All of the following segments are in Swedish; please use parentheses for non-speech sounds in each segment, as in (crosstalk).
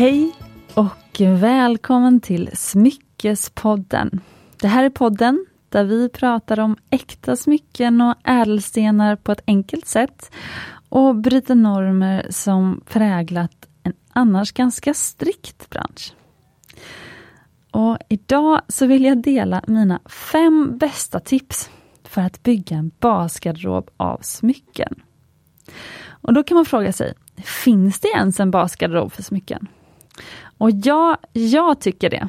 Hej och välkommen till Smyckespodden. Det här är podden där vi pratar om äkta smycken och ädelstenar på ett enkelt sätt och bryter normer som präglat en annars ganska strikt bransch. Och idag så vill jag dela mina fem bästa tips för att bygga en basgarderob av smycken. Och då kan man fråga sig, finns det ens en basgarderob för smycken? Och ja, jag tycker det.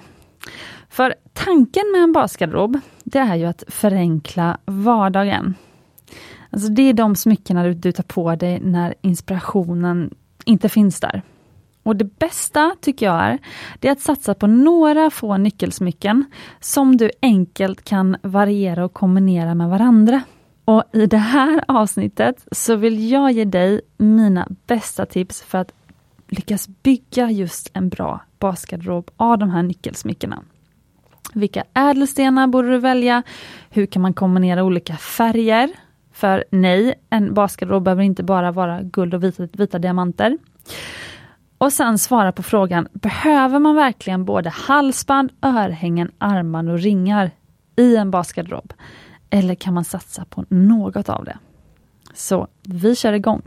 För tanken med en basgarderob, det är ju att förenkla vardagen. Alltså det är de smyckena du, du tar på dig när inspirationen inte finns där. Och det bästa tycker jag är, det är att satsa på några få nyckelsmycken som du enkelt kan variera och kombinera med varandra. Och i det här avsnittet så vill jag ge dig mina bästa tips för att lyckas bygga just en bra basgarderob av de här nyckelsmyckena. Vilka ädelstenar borde du välja? Hur kan man kombinera olika färger? För nej, en basgarderob behöver inte bara vara guld och vita, vita diamanter. Och sen svara på frågan, behöver man verkligen både halsband, örhängen, armband och ringar i en basgarderob? Eller kan man satsa på något av det? Så vi kör igång!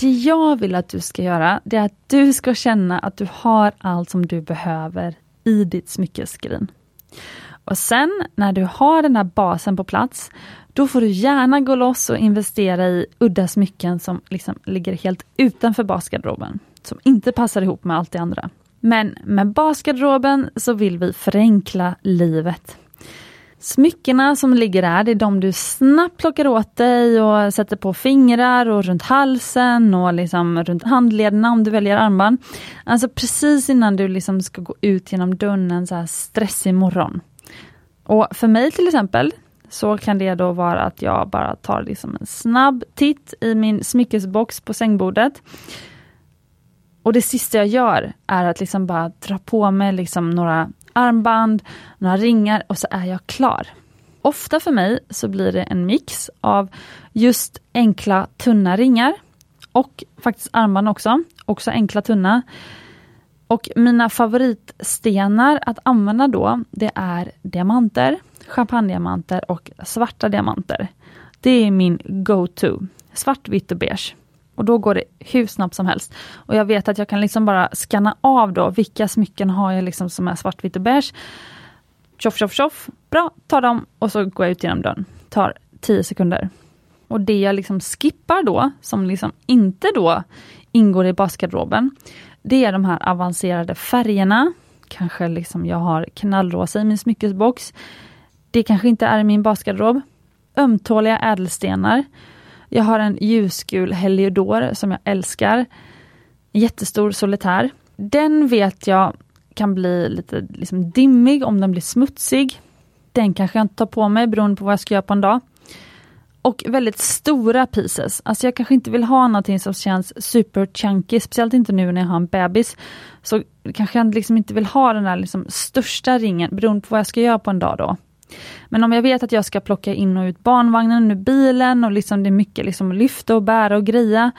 Det jag vill att du ska göra, det är att du ska känna att du har allt som du behöver i ditt smyckeskrin. Och sen när du har den här basen på plats, då får du gärna gå loss och investera i udda smycken som liksom ligger helt utanför basgarderoben, som inte passar ihop med allt det andra. Men med basgarderoben så vill vi förenkla livet. Smyckena som ligger där, det är de du snabbt plockar åt dig och sätter på fingrar och runt halsen och liksom runt handlederna om du väljer armband. Alltså precis innan du liksom ska gå ut genom dörren en så här stressig morgon. Och för mig till exempel så kan det då vara att jag bara tar liksom en snabb titt i min smyckesbox på sängbordet. Och det sista jag gör är att liksom bara dra på mig liksom några armband, några ringar och så är jag klar. Ofta för mig så blir det en mix av just enkla tunna ringar och faktiskt armband också, också enkla tunna. Och mina favoritstenar att använda då, det är diamanter, champagnediamanter och svarta diamanter. Det är min go-to. Svart, vitt och beige. Och då går det hur snabbt som helst. Och jag vet att jag kan liksom bara scanna av då, vilka smycken har jag liksom som är svartvitt och beige. Tjoff, tjoff, tjoff. Bra, tar dem och så går jag ut genom dörren. Tar 10 sekunder. Och det jag liksom skippar då, som liksom inte då ingår i basgarderoben, det är de här avancerade färgerna. Kanske liksom jag har knallrosa i min smyckesbox. Det kanske inte är i min basgarderob. Ömtåliga ädelstenar. Jag har en ljusgul Heliodor som jag älskar. Jättestor solitär. Den vet jag kan bli lite liksom dimmig om den blir smutsig. Den kanske jag inte tar på mig beroende på vad jag ska göra på en dag. Och väldigt stora pieces. Alltså jag kanske inte vill ha någonting som känns super chunky, speciellt inte nu när jag har en bebis. Så kanske jag liksom inte vill ha den där liksom största ringen beroende på vad jag ska göra på en dag då. Men om jag vet att jag ska plocka in och ut barnvagnen ur bilen och liksom det är mycket liksom lyfta och bära och greja.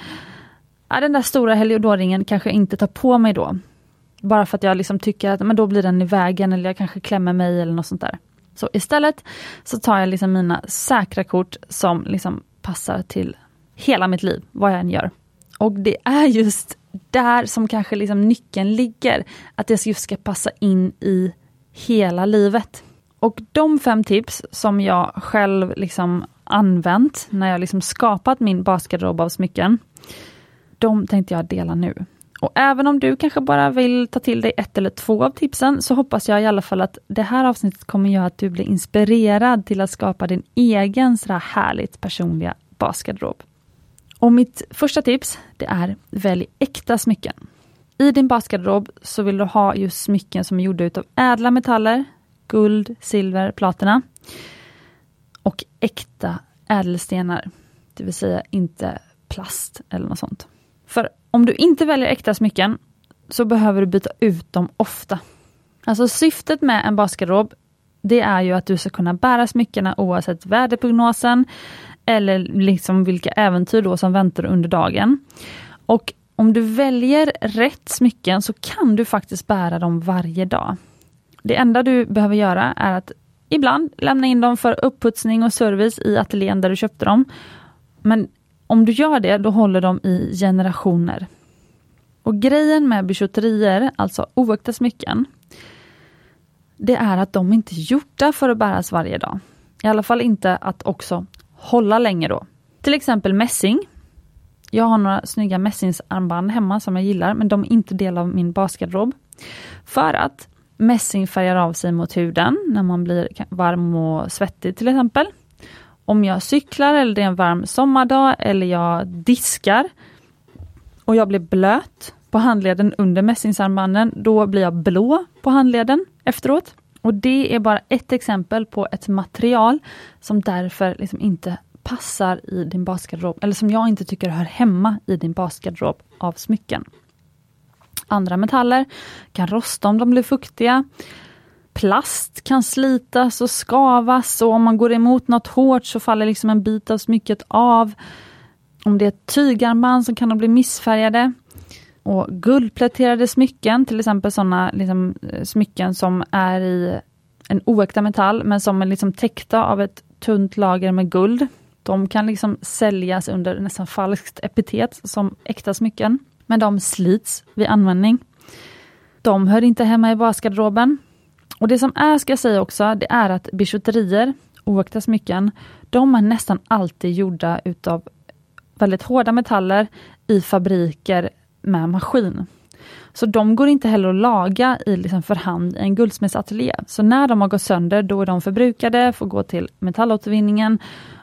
Ja, den där stora heliodorringen kanske jag inte tar på mig då. Bara för att jag liksom tycker att men då blir den i vägen eller jag kanske klämmer mig eller något sånt där. Så istället så tar jag liksom mina säkra kort som liksom passar till hela mitt liv, vad jag än gör. Och det är just där som kanske liksom nyckeln ligger, att det just ska passa in i hela livet. Och de fem tips som jag själv liksom använt när jag liksom skapat min basgarderob av smycken, de tänkte jag dela nu. Och även om du kanske bara vill ta till dig ett eller två av tipsen, så hoppas jag i alla fall att det här avsnittet kommer göra att du blir inspirerad till att skapa din egen sådär härligt personliga basgarderob. Och mitt första tips, det är välj äkta smycken. I din basgarderob så vill du ha just smycken som är gjorda utav ädla metaller, guld, silver, platina. Och äkta ädelstenar, det vill säga inte plast eller något sånt. För om du inte väljer äkta smycken så behöver du byta ut dem ofta. Alltså syftet med en basgarderob det är ju att du ska kunna bära smyckena oavsett väderprognosen eller liksom vilka äventyr då som väntar under dagen. Och om du väljer rätt smycken så kan du faktiskt bära dem varje dag. Det enda du behöver göra är att ibland lämna in dem för upputsning och service i ateljén där du köpte dem. Men om du gör det, då håller de i generationer. Och grejen med bijouterier, alltså oäkta smycken, det är att de inte är gjorda för att bäras varje dag. I alla fall inte att också hålla länge då. Till exempel mässing. Jag har några snygga mässingsarmband hemma som jag gillar, men de är inte del av min basgarderob. För att mässing färgar av sig mot huden när man blir varm och svettig till exempel. Om jag cyklar eller det är en varm sommardag eller jag diskar och jag blir blöt på handleden under mässingsarmbanden, då blir jag blå på handleden efteråt. Och det är bara ett exempel på ett material som därför liksom inte passar i din basgarderob, eller som jag inte tycker hör hemma i din basgarderob av smycken. Andra metaller kan rosta om de blir fuktiga. Plast kan slitas och skavas och om man går emot något hårt så faller liksom en bit av smycket av. Om det är ett tygarmband så kan de bli missfärgade. Och guldpläterade smycken, till exempel sådana liksom, eh, smycken som är i en oäkta metall men som är liksom täckta av ett tunt lager med guld. De kan liksom säljas under nästan falskt epitet som äkta smycken. Men de slits vid användning. De hör inte hemma i basgarderoben. Och det som är, ska jag säga också, det är att bijouterier, oaktat smycken, de är nästan alltid gjorda utav väldigt hårda metaller i fabriker med maskin. Så de går inte heller att laga i liksom för hand i en guldsmedsateljé. Så när de har gått sönder, då är de förbrukade, får gå till metallåtervinningen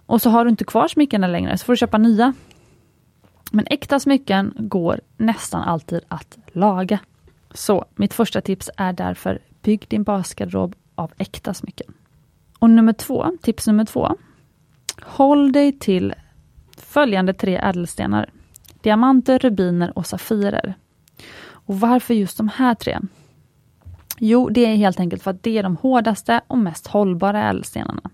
och så har du inte kvar smyckena längre, så får du köpa nya. Men äkta smycken går nästan alltid att laga. Så mitt första tips är därför bygg din basgarderob av äkta smycken. Och nummer två, tips nummer två. Håll dig till följande tre ädelstenar. Diamanter, rubiner och safirer. Och varför just de här tre? Jo, det är helt enkelt för att det är de hårdaste och mest hållbara ädelstenarna.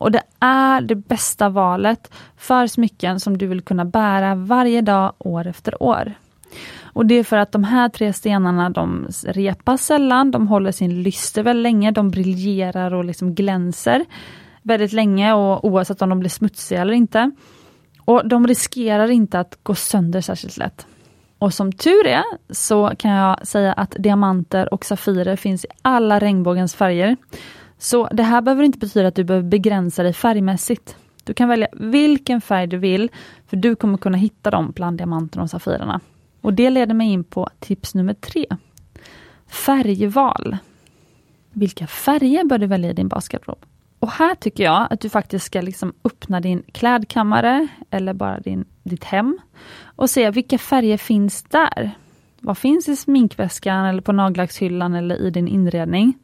Och det är det bästa valet för smycken som du vill kunna bära varje dag, år efter år. Och det är för att de här tre stenarna de repas sällan, de håller sin lyster väldigt länge, de briljerar och liksom glänser väldigt länge och oavsett om de blir smutsiga eller inte. Och de riskerar inte att gå sönder särskilt lätt. Och som tur är så kan jag säga att diamanter och safirer finns i alla regnbågens färger. Så det här behöver inte betyda att du behöver begränsa dig färgmässigt. Du kan välja vilken färg du vill, för du kommer kunna hitta dem bland diamanterna och safirerna. Och det leder mig in på tips nummer tre. Färgval. Vilka färger bör du välja i din basgarderob? Och här tycker jag att du faktiskt ska liksom öppna din klädkammare eller bara din, ditt hem och se vilka färger finns där. Vad finns i sminkväskan eller på nagellackshyllan eller i din inredning?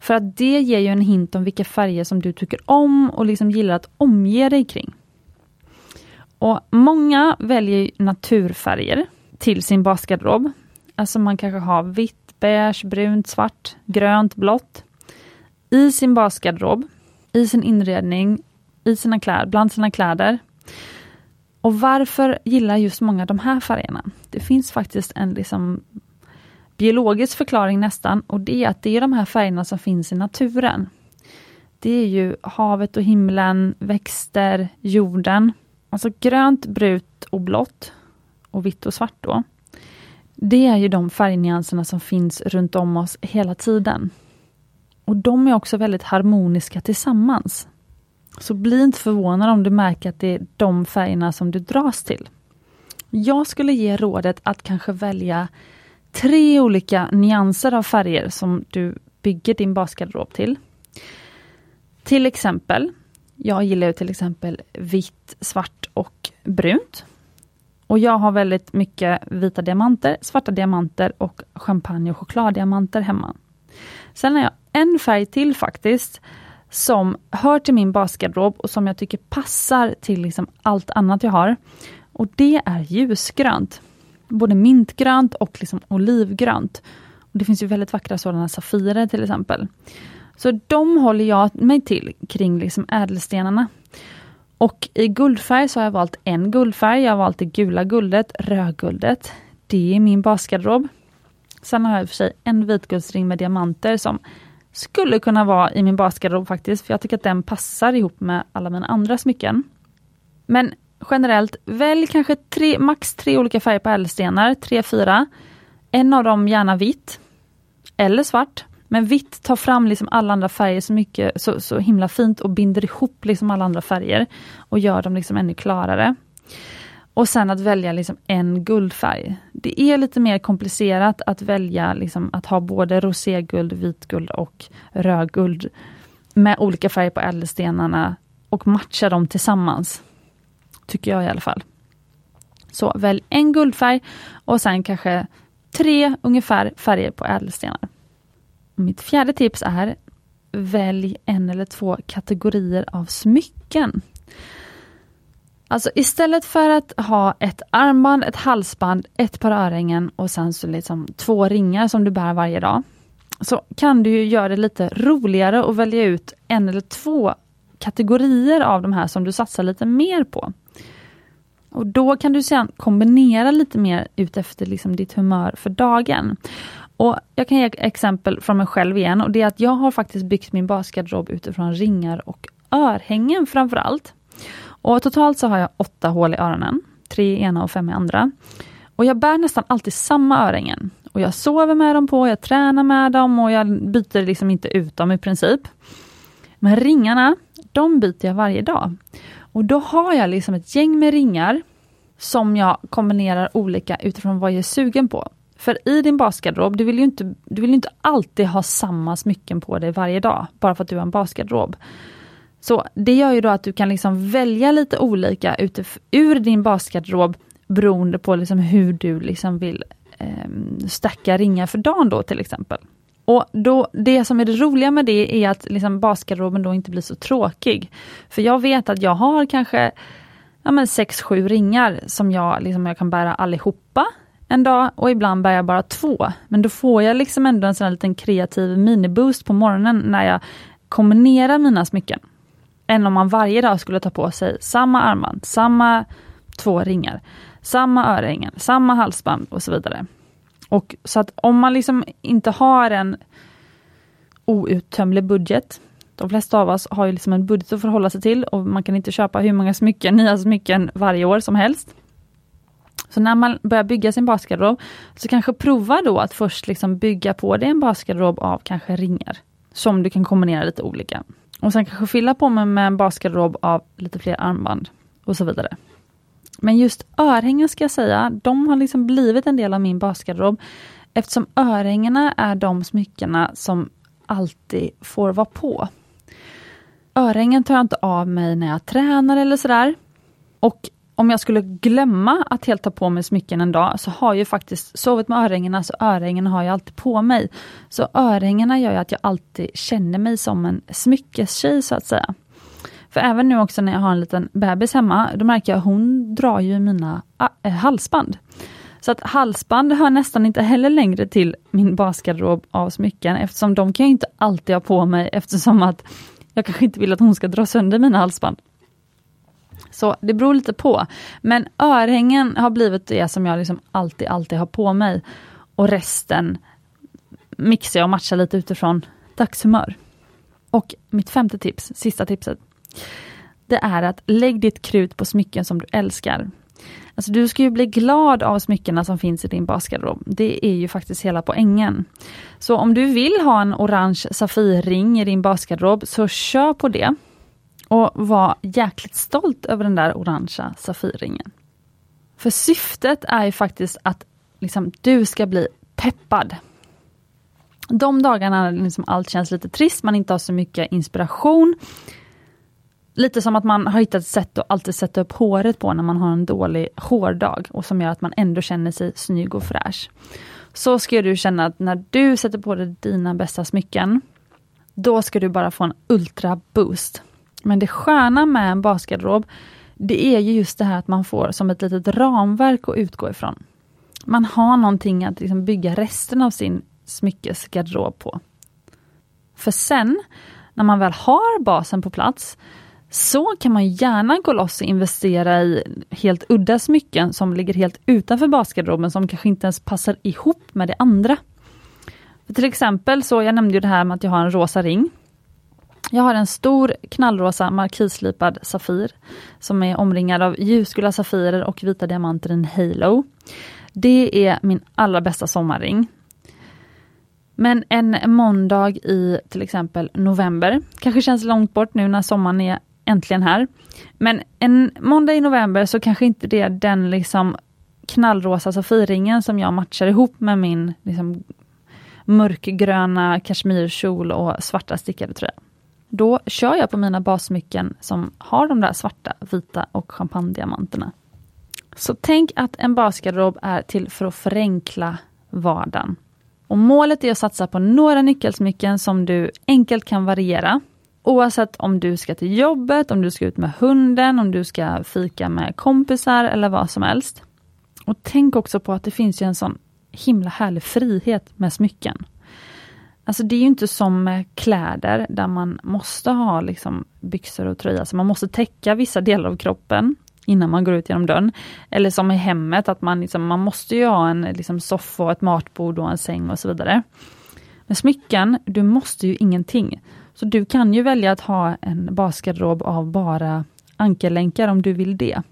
För att det ger ju en hint om vilka färger som du tycker om och liksom gillar att omge dig kring. Och Många väljer naturfärger till sin basgarderob. Alltså man kanske har vitt, beige, brunt, svart, grönt, blått i sin basgarderob i sin inredning, i sina kläder, bland sina kläder. Och varför gillar just många de här färgerna? Det finns faktiskt en liksom biologisk förklaring nästan och det är att det är de här färgerna som finns i naturen. Det är ju havet och himlen, växter, jorden. Alltså grönt, brunt och blått och vitt och svart då. Det är ju de färgnyanserna som finns runt om oss hela tiden. Och de är också väldigt harmoniska tillsammans. Så bli inte förvånad om du märker att det är de färgerna som du dras till. Jag skulle ge rådet att kanske välja tre olika nyanser av färger som du bygger din basgarderob till. Till exempel, jag gillar till exempel vitt, svart och brunt. Och jag har väldigt mycket vita diamanter, svarta diamanter och champagne och chokladdiamanter hemma. Sen har jag en färg till faktiskt, som hör till min basgarderob och som jag tycker passar till liksom allt annat jag har. Och det är ljusgrönt. Både mintgrönt och liksom olivgrönt. Och det finns ju väldigt vackra sådana safirer till exempel. Så de håller jag mig till kring liksom ädelstenarna. Och i guldfärg så har jag valt en guldfärg. Jag har valt det gula guldet, rödguldet. Det är min basgarderob. Sen har jag i och för sig en vitguldsring med diamanter som skulle kunna vara i min basgarderob faktiskt, för jag tycker att den passar ihop med alla mina andra smycken. Men generellt, välj kanske tre, max tre olika färger på ädelstenar, tre, fyra. En av dem gärna vitt. Eller svart. Men vitt tar fram liksom alla andra färger så mycket, så, så himla fint och binder ihop liksom alla andra färger. Och gör dem liksom ännu klarare. Och sen att välja liksom en guldfärg. Det är lite mer komplicerat att välja liksom att ha både roséguld, vitguld och rödguld med olika färger på ädelstenarna och matcha dem tillsammans. Tycker jag i alla fall. Så välj en guldfärg och sen kanske tre ungefär färger på ädelstenar. Mitt fjärde tips är Välj en eller två kategorier av smycken. Alltså istället för att ha ett armband, ett halsband, ett par örhängen och sen så liksom två ringar som du bär varje dag. Så kan du göra det lite roligare och välja ut en eller två kategorier av de här som du satsar lite mer på. Och Då kan du sedan kombinera lite mer utefter liksom ditt humör för dagen. Och Jag kan ge ett exempel från mig själv igen och det är att jag har faktiskt byggt min basgarderob utifrån ringar och örhängen framförallt. Och totalt så har jag åtta hål i öronen, tre i ena och fem i andra. Och jag bär nästan alltid samma örhängen. Och jag sover med dem på, jag tränar med dem och jag byter liksom inte ut dem i princip. Men ringarna, de byter jag varje dag. Och då har jag liksom ett gäng med ringar som jag kombinerar olika utifrån vad jag är sugen på. För i din basgarderob, du vill ju inte, du vill inte alltid ha samma smycken på dig varje dag, bara för att du har en basgarderob. Så det gör ju då att du kan liksom välja lite olika ur din basgarderob beroende på liksom hur du liksom vill eh, stacka ringar för dagen då till exempel. Och då, Det som är det roliga med det är att liksom basgarderoben då inte blir så tråkig. För jag vet att jag har kanske ja, 6-7 ringar som jag, liksom, jag kan bära allihopa en dag och ibland bär jag bara två. Men då får jag liksom ändå en sån här liten kreativ miniboost på morgonen när jag kombinerar mina smycken än om man varje dag skulle ta på sig samma armband, samma två ringar, samma örhängen, samma halsband och så vidare. Och Så att om man liksom inte har en outtömlig budget, de flesta av oss har ju liksom en budget att förhålla sig till och man kan inte köpa hur många smycken, (laughs) nya smycken varje år som helst. Så när man börjar bygga sin basgarderob, så kanske prova då att först liksom bygga på dig en basgarderob av kanske ringar, som du kan kombinera lite olika. Och sen kanske fylla på med, med en basgarderob av lite fler armband och så vidare. Men just örhängen ska jag säga, de har liksom blivit en del av min basgarderob eftersom örhängena är de smyckena som alltid får vara på. Örhängen tar jag inte av mig när jag tränar eller sådär. Och om jag skulle glömma att helt ta på mig smycken en dag, så har jag faktiskt sovit med örhängena, så örhängena har jag alltid på mig. Så örhängena gör att jag alltid känner mig som en smyckestjej så att säga. För även nu också när jag har en liten bebis hemma, då märker jag att hon drar ju mina äh, halsband. Så att halsband hör nästan inte heller längre till min basgarderob av smycken, eftersom de kan jag inte alltid ha på mig, eftersom att jag kanske inte vill att hon ska dra sönder mina halsband. Så det beror lite på. Men örhängen har blivit det som jag liksom alltid, alltid har på mig. Och resten mixar jag och matchar lite utifrån dagshumör. Och mitt femte tips, sista tipset. Det är att lägg ditt krut på smycken som du älskar. Alltså du ska ju bli glad av smyckena som finns i din basgarderob. Det är ju faktiskt hela poängen. Så om du vill ha en orange Safirring i din basgarderob, så kör på det och var jäkligt stolt över den där orangea Safirringen. För syftet är ju faktiskt att liksom, du ska bli peppad. De dagarna när liksom allt känns lite trist, man inte har så mycket inspiration. Lite som att man har hittat ett sätt att alltid sätta upp håret på när man har en dålig hårdag och som gör att man ändå känner sig snygg och fräsch. Så ska du känna att när du sätter på dig dina bästa smycken, då ska du bara få en ultra boost. Men det sköna med en basgarderob, det är ju just det här att man får som ett litet ramverk att utgå ifrån. Man har någonting att liksom bygga resten av sin smyckesgarderob på. För sen, när man väl har basen på plats, så kan man gärna gå loss och investera i helt udda smycken som ligger helt utanför basgarderoben som kanske inte ens passar ihop med det andra. För till exempel, så jag nämnde ju det här med att jag har en rosa ring. Jag har en stor knallrosa markislipad Safir som är omringad av ljusgula safirer och vita diamanter i en halo. Det är min allra bästa sommarring. Men en måndag i till exempel november, kanske känns långt bort nu när sommaren är äntligen här. Men en måndag i november så kanske inte det är den liksom knallrosa safirringen som jag matchar ihop med min liksom, mörkgröna kashmirkjol och svarta stickade tröja. Då kör jag på mina bassmycken som har de där svarta, vita och champagnediamanterna. Så tänk att en basgarderob är till för att förenkla vardagen. Och målet är att satsa på några nyckelsmycken som du enkelt kan variera. Oavsett om du ska till jobbet, om du ska ut med hunden, om du ska fika med kompisar eller vad som helst. Och tänk också på att det finns ju en sån himla härlig frihet med smycken. Alltså det är ju inte som med kläder där man måste ha liksom byxor och tröja, så man måste täcka vissa delar av kroppen innan man går ut genom dörren. Eller som i hemmet, att man, liksom, man måste ju ha en liksom, soffa, ett matbord och en säng och så vidare. Med smycken, du måste ju ingenting. Så du kan ju välja att ha en basgarderob av bara ankellänkar om du vill det.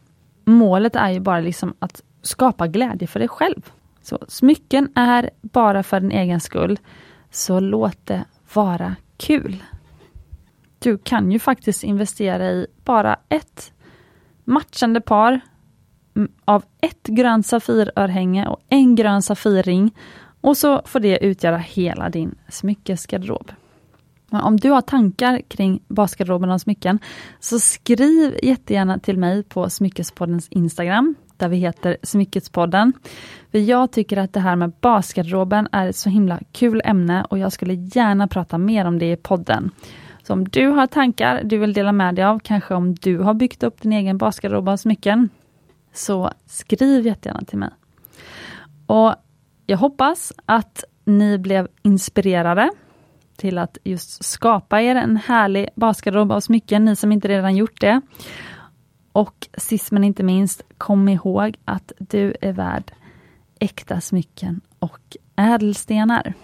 Målet är ju bara liksom att skapa glädje för dig själv. Så smycken är bara för din egen skull, så låt det vara kul. Du kan ju faktiskt investera i bara ett matchande par av ett grönt safirörhänge och en grön safirring och så får det utgöra hela din smyckesgarderob. Men om du har tankar kring basgarderoben och smycken, så skriv jättegärna till mig på Smyckespoddens Instagram, där vi heter Smyckespodden. För jag tycker att det här med basgarderoben är ett så himla kul ämne och jag skulle gärna prata mer om det i podden. Så om du har tankar du vill dela med dig av, kanske om du har byggt upp din egen basgarderob av smycken, så skriv jättegärna till mig. Och Jag hoppas att ni blev inspirerade till att just skapa er en härlig basgarderob av smycken, ni som inte redan gjort det. Och sist men inte minst, kom ihåg att du är värd äkta smycken och ädelstenar.